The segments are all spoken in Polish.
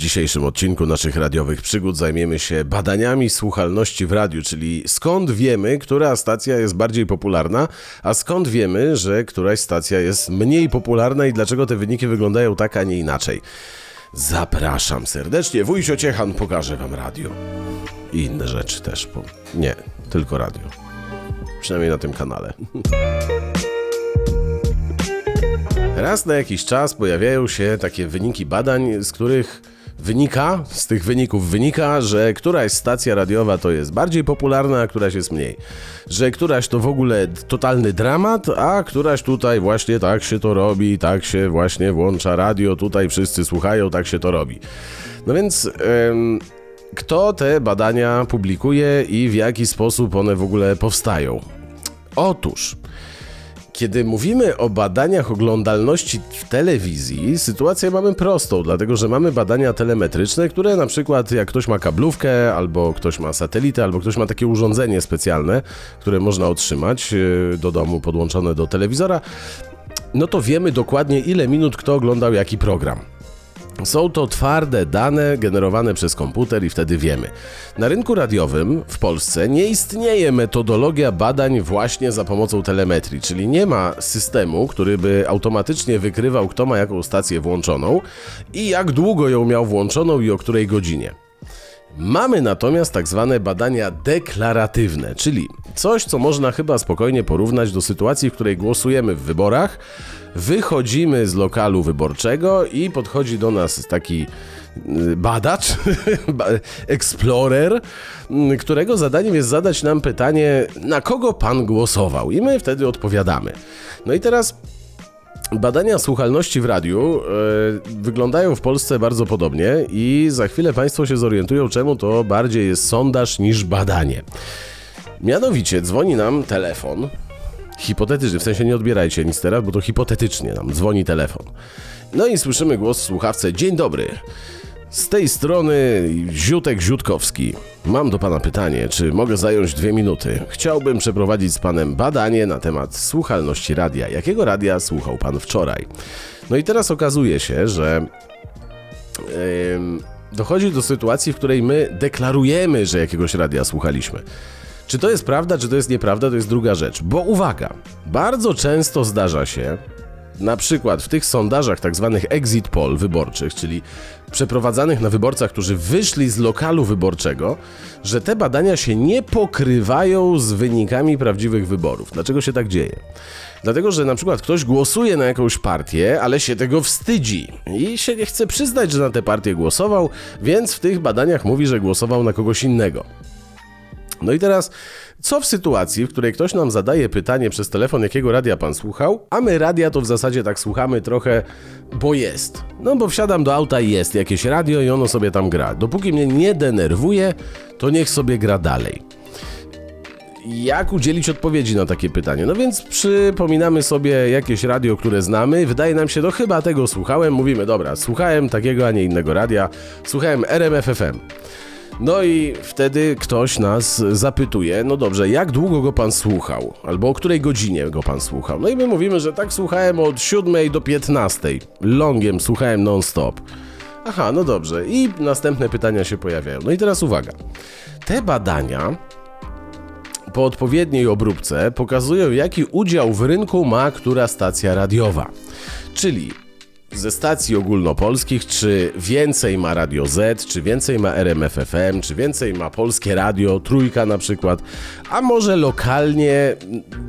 dzisiejszym odcinku naszych radiowych przygód zajmiemy się badaniami słuchalności w radiu, czyli skąd wiemy, która stacja jest bardziej popularna, a skąd wiemy, że któraś stacja jest mniej popularna i dlaczego te wyniki wyglądają tak, a nie inaczej. Zapraszam serdecznie, wujcio Ciechan pokaże wam radio. I inne rzeczy też, bo nie, tylko radio. Przynajmniej na tym kanale. Raz na jakiś czas pojawiają się takie wyniki badań, z których wynika, z tych wyników wynika, że któraś stacja radiowa to jest bardziej popularna, a któraś jest mniej. Że któraś to w ogóle totalny dramat, a któraś tutaj właśnie tak się to robi, tak się właśnie włącza radio, tutaj wszyscy słuchają, tak się to robi. No więc... Ym, kto te badania publikuje i w jaki sposób one w ogóle powstają? Otóż kiedy mówimy o badaniach oglądalności w telewizji, sytuację mamy prostą, dlatego że mamy badania telemetryczne, które na przykład jak ktoś ma kablówkę, albo ktoś ma satelitę, albo ktoś ma takie urządzenie specjalne, które można otrzymać e, do domu podłączone do telewizora, no to wiemy dokładnie ile minut kto oglądał jaki program. Są to twarde dane generowane przez komputer i wtedy wiemy. Na rynku radiowym w Polsce nie istnieje metodologia badań właśnie za pomocą telemetrii, czyli nie ma systemu, który by automatycznie wykrywał, kto ma jaką stację włączoną i jak długo ją miał włączoną i o której godzinie. Mamy natomiast tak zwane badania deklaratywne, czyli coś, co można chyba spokojnie porównać do sytuacji, w której głosujemy w wyborach, wychodzimy z lokalu wyborczego i podchodzi do nas taki y, badacz, explorer, y, którego zadaniem jest zadać nam pytanie, na kogo pan głosował? I my wtedy odpowiadamy. No i teraz Badania słuchalności w radiu yy, wyglądają w Polsce bardzo podobnie i za chwilę Państwo się zorientują, czemu to bardziej jest sondaż niż badanie. Mianowicie dzwoni nam telefon, hipotetycznie, w sensie nie odbierajcie nic teraz, bo to hipotetycznie nam dzwoni telefon. No i słyszymy głos słuchawce, dzień dobry. Z tej strony Ziutek Ziutkowski. Mam do Pana pytanie, czy mogę zająć dwie minuty? Chciałbym przeprowadzić z Panem badanie na temat słuchalności radia. Jakiego radia słuchał Pan wczoraj? No i teraz okazuje się, że yy, dochodzi do sytuacji, w której my deklarujemy, że jakiegoś radia słuchaliśmy. Czy to jest prawda, czy to jest nieprawda, to jest druga rzecz. Bo uwaga, bardzo często zdarza się, na przykład w tych sondażach tak zwanych exit poll wyborczych, czyli przeprowadzanych na wyborcach, którzy wyszli z lokalu wyborczego, że te badania się nie pokrywają z wynikami prawdziwych wyborów. Dlaczego się tak dzieje? Dlatego, że na przykład ktoś głosuje na jakąś partię, ale się tego wstydzi i się nie chce przyznać, że na tę partię głosował, więc w tych badaniach mówi, że głosował na kogoś innego. No i teraz, co w sytuacji, w której ktoś nam zadaje pytanie przez telefon, jakiego radia pan słuchał, a my radia to w zasadzie tak słuchamy trochę, bo jest. No bo wsiadam do auta i jest jakieś radio i ono sobie tam gra. Dopóki mnie nie denerwuje, to niech sobie gra dalej. Jak udzielić odpowiedzi na takie pytanie? No więc przypominamy sobie jakieś radio, które znamy. Wydaje nam się, no chyba tego słuchałem. Mówimy, dobra, słuchałem takiego, a nie innego radia. Słuchałem RMF FM. No i wtedy ktoś nas zapytuje, no dobrze, jak długo go pan słuchał? Albo o której godzinie go pan słuchał? No i my mówimy, że tak słuchałem od 7 do 15. Longiem słuchałem non-stop. Aha, no dobrze. I następne pytania się pojawiają. No i teraz uwaga. Te badania po odpowiedniej obróbce pokazują, jaki udział w rynku ma która stacja radiowa. Czyli ze stacji ogólnopolskich, czy więcej ma Radio Z, czy więcej ma RMF FM, czy więcej ma Polskie Radio, Trójka na przykład, a może lokalnie,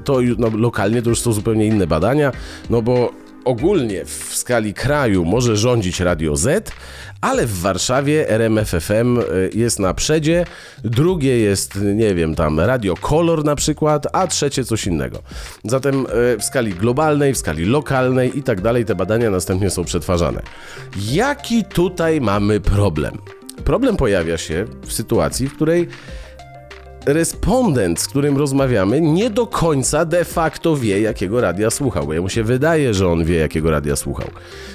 to no, lokalnie to już są zupełnie inne badania, no bo ogólnie w skali kraju może rządzić Radio Z, ale w Warszawie RMF FM e, jest na przedzie, drugie jest, nie wiem, tam Radio Color na przykład, a trzecie coś innego. Zatem e, w skali globalnej, w skali lokalnej i tak dalej te badania następnie są przetwarzane. Jaki tutaj mamy problem? Problem pojawia się w sytuacji, w której respondent, z którym rozmawiamy, nie do końca de facto wie, jakiego radia słuchał, bo jemu się wydaje, że on wie, jakiego radia słuchał.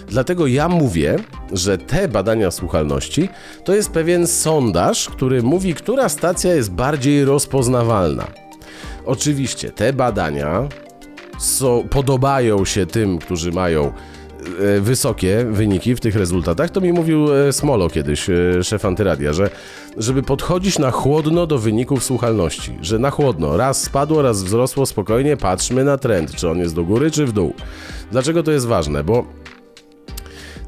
Dlatego ja mówię, że te badania słuchalności to jest pewien sondaż, który mówi, która stacja jest bardziej rozpoznawalna. Oczywiście te badania są, podobają się tym, którzy mają wysokie wyniki w tych rezultatach, to mi mówił e, Smolo kiedyś, e, szef antyradia, że żeby podchodzić na chłodno do wyników słuchalności, że na chłodno, raz spadło, raz wzrosło, spokojnie patrzmy na trend, czy on jest do góry, czy w dół. Dlaczego to jest ważne? Bo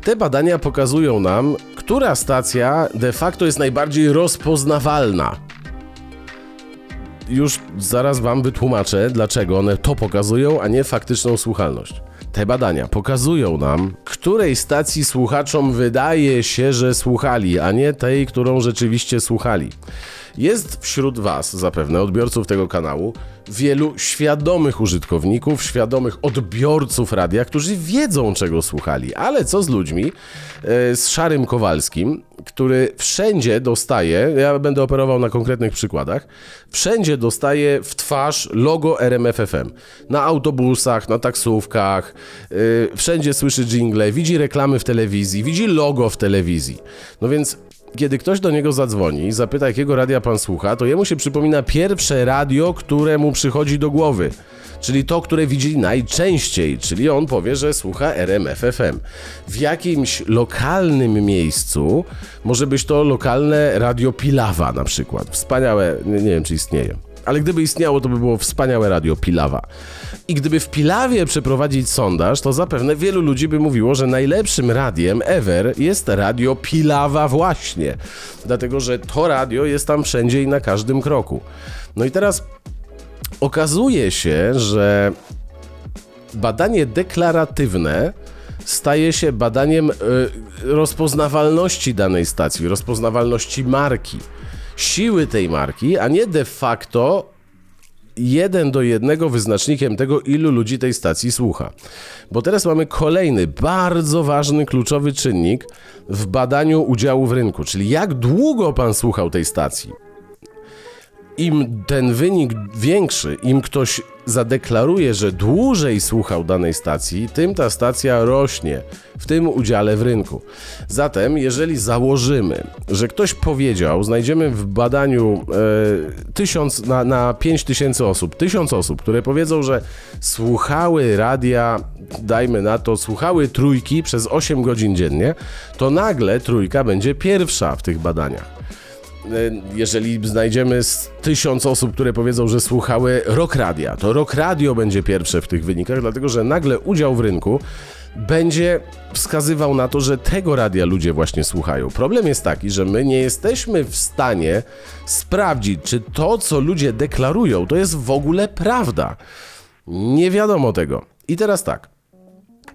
te badania pokazują nam, która stacja de facto jest najbardziej rozpoznawalna. Już zaraz Wam wytłumaczę, dlaczego one to pokazują, a nie faktyczną słuchalność. Te badania pokazują nam, której stacji słuchaczom wydaje się, że słuchali, a nie tej, którą rzeczywiście słuchali. Jest wśród Was, zapewne odbiorców tego kanału, wielu świadomych użytkowników, świadomych odbiorców radia, którzy wiedzą, czego słuchali. Ale co z ludźmi, e, z Szarym Kowalskim, który wszędzie dostaje, ja będę operował na konkretnych przykładach, wszędzie dostaje w twarz logo RMFFM. Na autobusach, na taksówkach, e, wszędzie słyszy jingle, widzi reklamy w telewizji, widzi logo w telewizji. No więc kiedy ktoś do niego zadzwoni i zapyta, jakiego radia pan słucha, to jemu się przypomina pierwsze radio, które mu przychodzi do głowy. Czyli to, które widzi najczęściej, czyli on powie, że słucha RMFFM. W jakimś lokalnym miejscu może być to lokalne radio Pilawa na przykład. Wspaniałe, nie, nie wiem czy istnieje ale gdyby istniało, to by było wspaniałe radio Pilawa. I gdyby w Pilawie przeprowadzić sondaż, to zapewne wielu ludzi by mówiło, że najlepszym radiem ever jest radio Pilawa właśnie. Dlatego, że to radio jest tam wszędzie i na każdym kroku. No i teraz okazuje się, że badanie deklaratywne staje się badaniem y, rozpoznawalności danej stacji, rozpoznawalności marki siły tej marki, a nie de facto jeden do jednego wyznacznikiem tego, ilu ludzi tej stacji słucha. Bo teraz mamy kolejny bardzo ważny, kluczowy czynnik w badaniu udziału w rynku, czyli jak długo pan słuchał tej stacji im ten wynik większy, im ktoś zadeklaruje, że dłużej słuchał danej stacji, tym ta stacja rośnie w tym udziale w rynku. Zatem, jeżeli założymy, że ktoś powiedział, znajdziemy w badaniu e, tysiąc, na, na 5 tysięcy osób, tysiąc osób, które powiedzą, że słuchały radia, dajmy na to, słuchały trójki przez 8 godzin dziennie, to nagle trójka będzie pierwsza w tych badaniach. E, jeżeli znajdziemy tysiąc osób, które powiedzą, że słuchały rock radia, to rock radio będzie pierwsze w tych wynikach, dlatego że nagle udział w rynku będzie wskazywał na to, że tego radia ludzie właśnie słuchają. Problem jest taki, że my nie jesteśmy w stanie sprawdzić, czy to, co ludzie deklarują, to jest w ogóle prawda. Nie wiadomo tego. I teraz tak.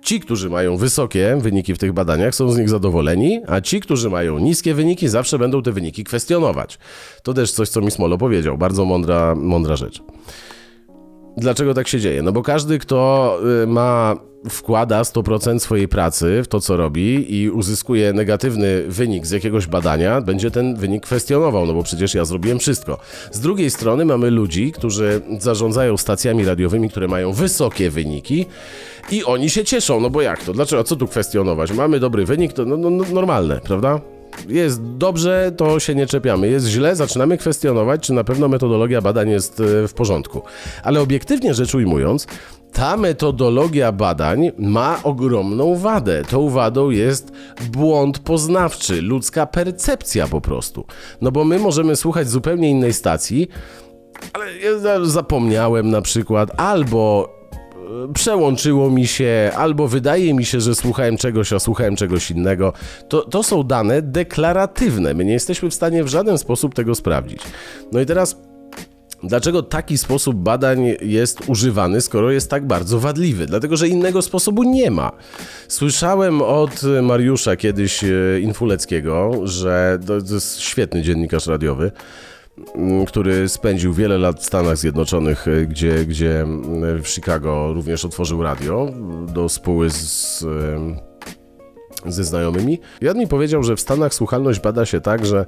Ci, którzy mają wysokie wyniki w tych badaniach, są z nich zadowoleni, a ci, którzy mają niskie wyniki, zawsze będą te wyniki kwestionować. To też coś, co mi Smolo powiedział. Bardzo mądra, mądra rzecz. Dlaczego tak się dzieje? No bo każdy, kto y, ma wkłada 100% swojej pracy w to, co robi i uzyskuje negatywny wynik z jakiegoś badania, będzie ten wynik kwestionował, no bo przecież ja zrobiłem wszystko. Z drugiej strony mamy ludzi, którzy zarządzają stacjami radiowymi, które mają wysokie wyniki i oni się cieszą, no bo jak to? Dlaczego? Co tu kwestionować? Mamy dobry wynik, to no, no, no normalne, prawda? Jest dobrze, to się nie czepiamy. Jest źle, zaczynamy kwestionować, czy na pewno metodologia badań jest e, w porządku. Ale obiektywnie rzecz ujmując, ta metodologia badań ma ogromną wadę. Tą wadą jest błąd poznawczy, ludzka percepcja po prostu. No bo my możemy słuchać zupełnie innej stacji, ale ja zapomniałem na przykład, albo przełączyło mi się, albo wydaje mi się, że słuchałem czegoś, a słuchałem czegoś innego. To, to są dane deklaratywne. My nie jesteśmy w stanie w żaden sposób tego sprawdzić. No i teraz. Dlaczego taki sposób badań jest używany, skoro jest tak bardzo wadliwy? Dlatego, że innego sposobu nie ma. Słyszałem od Mariusza kiedyś e, Infuleckiego, że to jest świetny dziennikarz radiowy, który spędził wiele lat w Stanach Zjednoczonych, e, gdzie, gdzie mm, w Chicago również otworzył radio do spóły z ze znajomymi. I mi powiedział, że w Stanach słuchalność bada się tak, że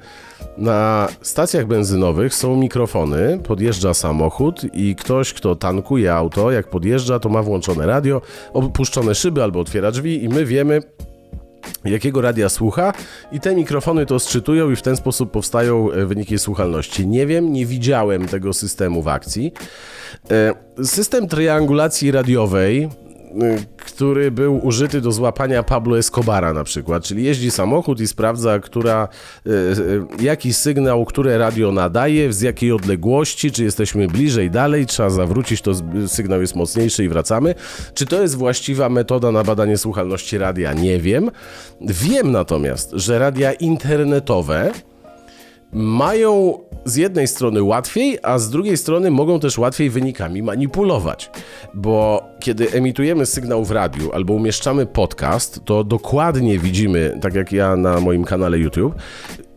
na stacjach benzynowych są mikrofony, podjeżdża samochód i ktoś, kto tankuje auto, jak podjeżdża, to ma włączone radio, opuszczone szyby albo otwiera drzwi i my wiemy, jakiego radia słucha i te mikrofony to sczytują i w ten sposób powstają e, wyniki słuchalności. Nie wiem, nie widziałem tego systemu w akcji. E, system triangulacji radiowej który był użyty do złapania Pablo Escobara na przykład, czyli jeździ samochód i sprawdza, która, jaki sygnał, które radio nadaje, z jakiej odległości, czy jesteśmy bliżej, dalej, trzeba zawrócić, to sygnał jest mocniejszy i wracamy. Czy to jest właściwa metoda na badanie słuchalności radia? Nie wiem. Wiem natomiast, że radia internetowe mają z jednej strony łatwiej, a z drugiej strony mogą też łatwiej wynikami manipulować. Bo kiedy emitujemy sygnał w radiu albo umieszczamy podcast, to dokładnie widzimy, tak jak ja na moim kanale YouTube,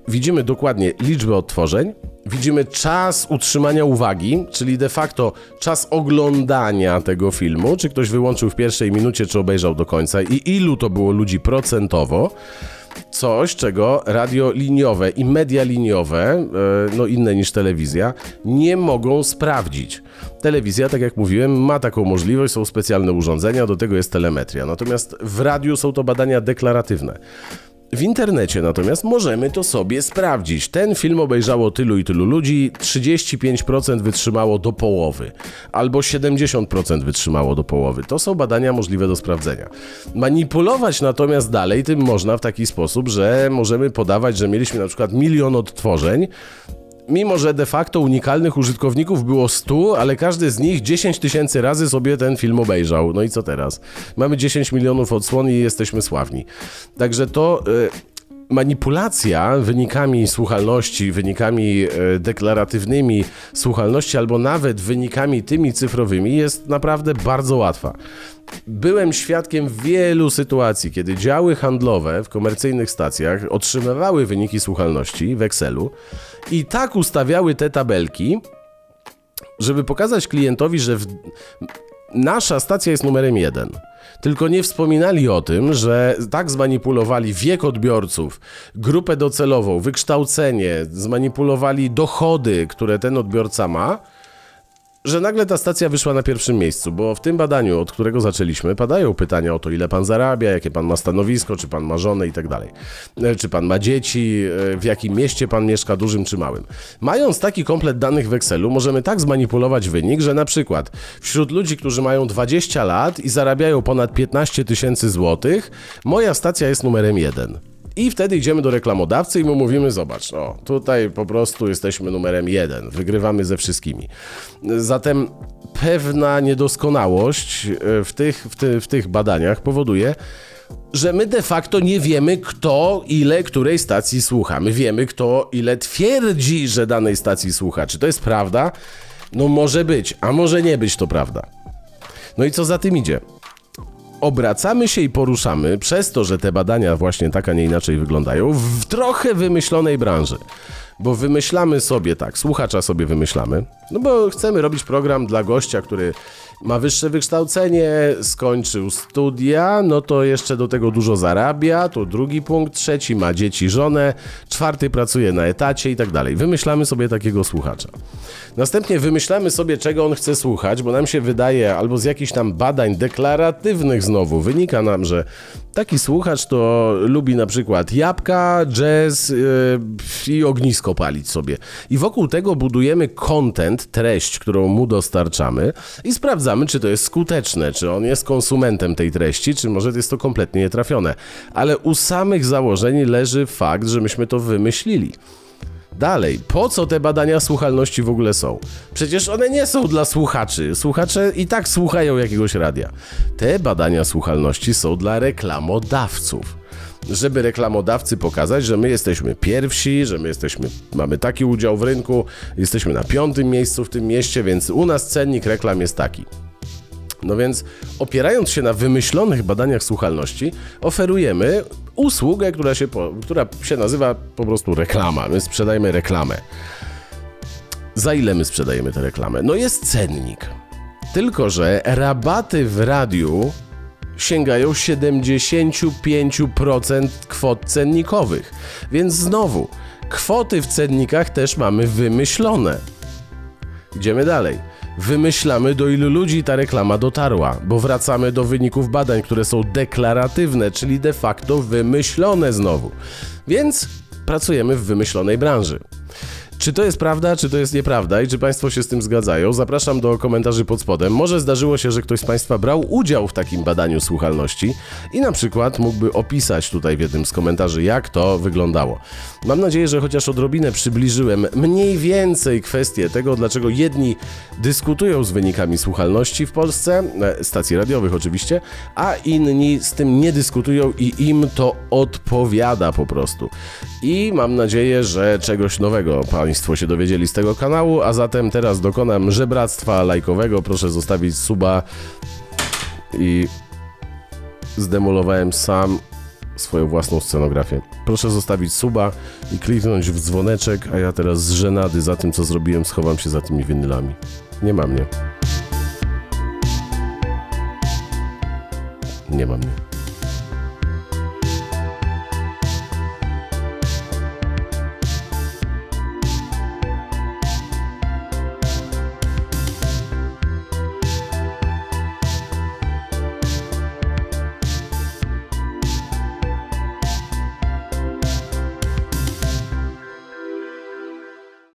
widzimy dokładnie liczbę odtworzeń, widzimy czas utrzymania uwagi, czyli de facto czas oglądania tego filmu, czy ktoś wyłączył w pierwszej minucie, czy obejrzał do końca i ilu to było ludzi procentowo coś, czego radio liniowe i media liniowe, e, no inne niż telewizja, nie mogą sprawdzić. Telewizja, tak jak mówiłem, ma taką możliwość, są specjalne urządzenia, do tego jest telemetria. Natomiast w radiu są to badania deklaratywne. W internecie natomiast możemy to sobie sprawdzić. Ten film obejrzało tylu i tylu ludzi, 35% wytrzymało do połowy, albo 70% wytrzymało do połowy. To są badania możliwe do sprawdzenia. Manipulować natomiast dalej tym można w taki sposób, że możemy podawać, że mieliśmy na przykład milion odtworzeń, mimo że de facto unikalnych użytkowników było 100, ale każdy z nich 10 tysięcy razy sobie ten film obejrzał. No i co teraz? Mamy 10 milionów odsłon i jesteśmy sławni. Także to. Manipulacja wynikami słuchalności, wynikami e, deklaratywnymi słuchalności, albo nawet wynikami tymi cyfrowymi jest naprawdę bardzo łatwa. Byłem świadkiem wielu sytuacji, kiedy działy handlowe w komercyjnych stacjach otrzymywały wyniki słuchalności w Excelu i tak ustawiały te tabelki, żeby pokazać klientowi, że w... nasza stacja jest numerem jeden. Tylko nie wspominali o tym, że tak zmanipulowali wiek odbiorców, grupę docelową, wykształcenie, zmanipulowali dochody, które ten odbiorca ma że nagle ta stacja wyszła na pierwszym miejscu, bo w tym badaniu, od którego zaczęliśmy, padają pytania o to, ile pan zarabia, jakie pan ma stanowisko, czy pan ma żonę i tak dalej. E, czy pan ma dzieci, e, w jakim mieście pan mieszka, dużym czy małym. Mając taki komplet danych w Excelu, możemy tak zmanipulować wynik, że na przykład wśród ludzi, którzy mają 20 lat i zarabiają ponad 15 tysięcy złotych, moja stacja jest numerem 1. I wtedy idziemy do reklamodawcy i mu mówimy, zobacz, o, tutaj po prostu jesteśmy numerem jeden, wygrywamy ze wszystkimi. Zatem pewna niedoskonałość e, w tych, w, ty, w tych badaniach powoduje, że my de facto nie wiemy, kto ile której stacji słucha. My wiemy, kto ile twierdzi, że danej stacji słucha. Czy to jest prawda? No może być, a może nie być to prawda. No i co za tym idzie? Obracamy się i poruszamy przez to, że te badania właśnie tak, a nie inaczej wyglądają, w trochę wymyślonej branży. Bo wymyślamy sobie tak, słuchacza sobie wymyślamy, no bo chcemy robić program dla gościa, który ma wyższe wykształcenie, skończył studia, no to jeszcze do tego dużo zarabia, to drugi punkt, trzeci ma dzieci, żonę, czwarty pracuje na etacie i tak dalej. Wymyślamy sobie takiego słuchacza. Następnie wymyślamy sobie, czego on chce słuchać, bo nam się wydaje, albo z jakichś tam badań deklaratywnych znowu, wynika nam, że taki słuchacz to lubi na przykład jabłka, jazz yy, i ognisko palić sobie. I wokół tego budujemy content, treść, którą mu dostarczamy i sprawdzamy, czy to jest skuteczne, czy on jest konsumentem tej treści, czy może jest to kompletnie nietrafione. Ale u samych założeń leży fakt, że myśmy to wymyślili. Dalej, po co te badania słuchalności w ogóle są? Przecież one nie są dla słuchaczy. Słuchacze i tak słuchają jakiegoś radia. Te badania słuchalności są dla reklamodawców żeby reklamodawcy pokazać, że my jesteśmy pierwsi, że my jesteśmy, mamy taki udział w rynku, jesteśmy na piątym miejscu w tym mieście, więc u nas cennik reklam jest taki. No więc opierając się na wymyślonych badaniach słuchalności, oferujemy usługę, która się, po, która się nazywa po prostu reklama. My sprzedajemy reklamę. Za ile my sprzedajemy tę reklamę? No jest cennik. Tylko, że rabaty w radiu sięgają 75% kwot cennikowych. Więc znowu, kwoty w cennikach też mamy wymyślone. Idziemy dalej. Wymyślamy, do ilu ludzi ta reklama dotarła, bo wracamy do wyników badań, które są deklaratywne, czyli de facto wymyślone znowu. Więc pracujemy w wymyślonej branży. Czy to jest prawda, czy to jest nieprawda i czy Państwo się z tym zgadzają? Zapraszam do komentarzy pod spodem. Może zdarzyło się, że ktoś z Państwa brał udział w takim badaniu słuchalności i na przykład mógłby opisać tutaj w jednym z komentarzy, jak to wyglądało. Mam nadzieję, że chociaż odrobinę przybliżyłem mniej więcej kwestię tego, dlaczego jedni dyskutują z wynikami słuchalności w Polsce, e, stacji radiowych oczywiście, a inni z tym nie dyskutują i im to odpowiada po prostu. I mam nadzieję, że czegoś nowego Państwo się dowiedzieli z tego kanału, a zatem teraz dokonam żebractwa lajkowego. Proszę zostawić suba i zdemolowałem sam swoją własną scenografię. Proszę zostawić suba i kliknąć w dzwoneczek, a ja teraz z żenady za tym, co zrobiłem, schowam się za tymi winylami. Nie ma mnie. Nie ma mnie.